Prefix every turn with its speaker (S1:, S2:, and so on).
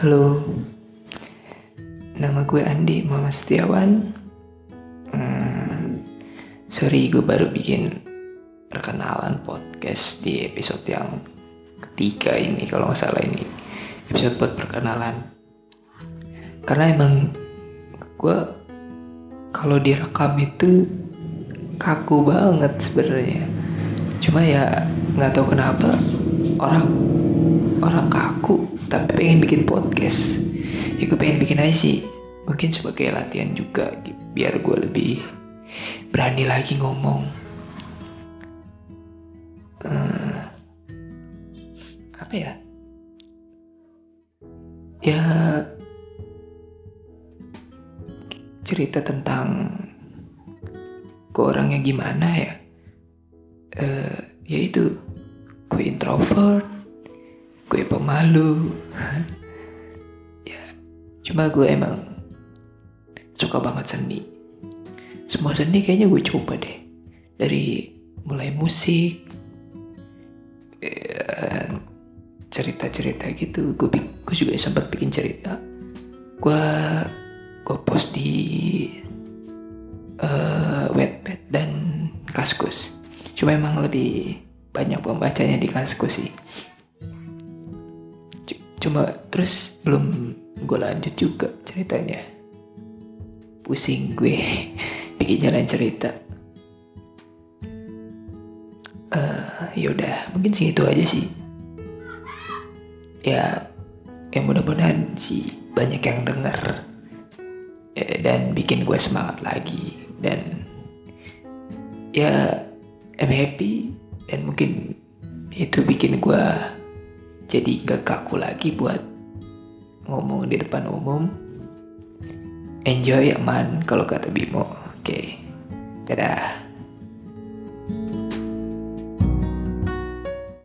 S1: Halo, nama gue Andi Muhammad Setiawan. Hmm, sorry, gue baru bikin perkenalan podcast di episode yang ketiga ini, kalau nggak salah ini episode buat perkenalan. Karena emang gue kalau direkam itu kaku banget sebenarnya. Cuma ya nggak tahu kenapa orang orang kaku tapi pengen bikin podcast. Ya gue pengen bikin aja sih. Mungkin sebagai latihan juga biar gue lebih berani lagi ngomong. Uh, apa ya? Ya cerita tentang gue orangnya gimana ya? Uh, ya itu gue introvert gue pemalu. Ya cuma gue emang suka banget seni. Semua seni kayaknya gue coba deh. Dari mulai musik eh, cerita-cerita gitu. Gue, gue juga sempat bikin cerita. Gue gue post di uh, Wattpad dan Kaskus. Cuma emang lebih banyak pembacanya di Kaskus sih cuma terus belum gue lanjut juga ceritanya. Pusing gue bikin jalan cerita. Uh, yaudah mungkin segitu aja sih. Ya yang mudah-mudahan sih banyak yang denger ya, dan bikin gue semangat lagi. Dan ya I'm happy dan mungkin itu bikin gue jadi gak kaku lagi buat ngomong di depan umum. Enjoy aman kalau kata Bimo. Oke. Okay. dadah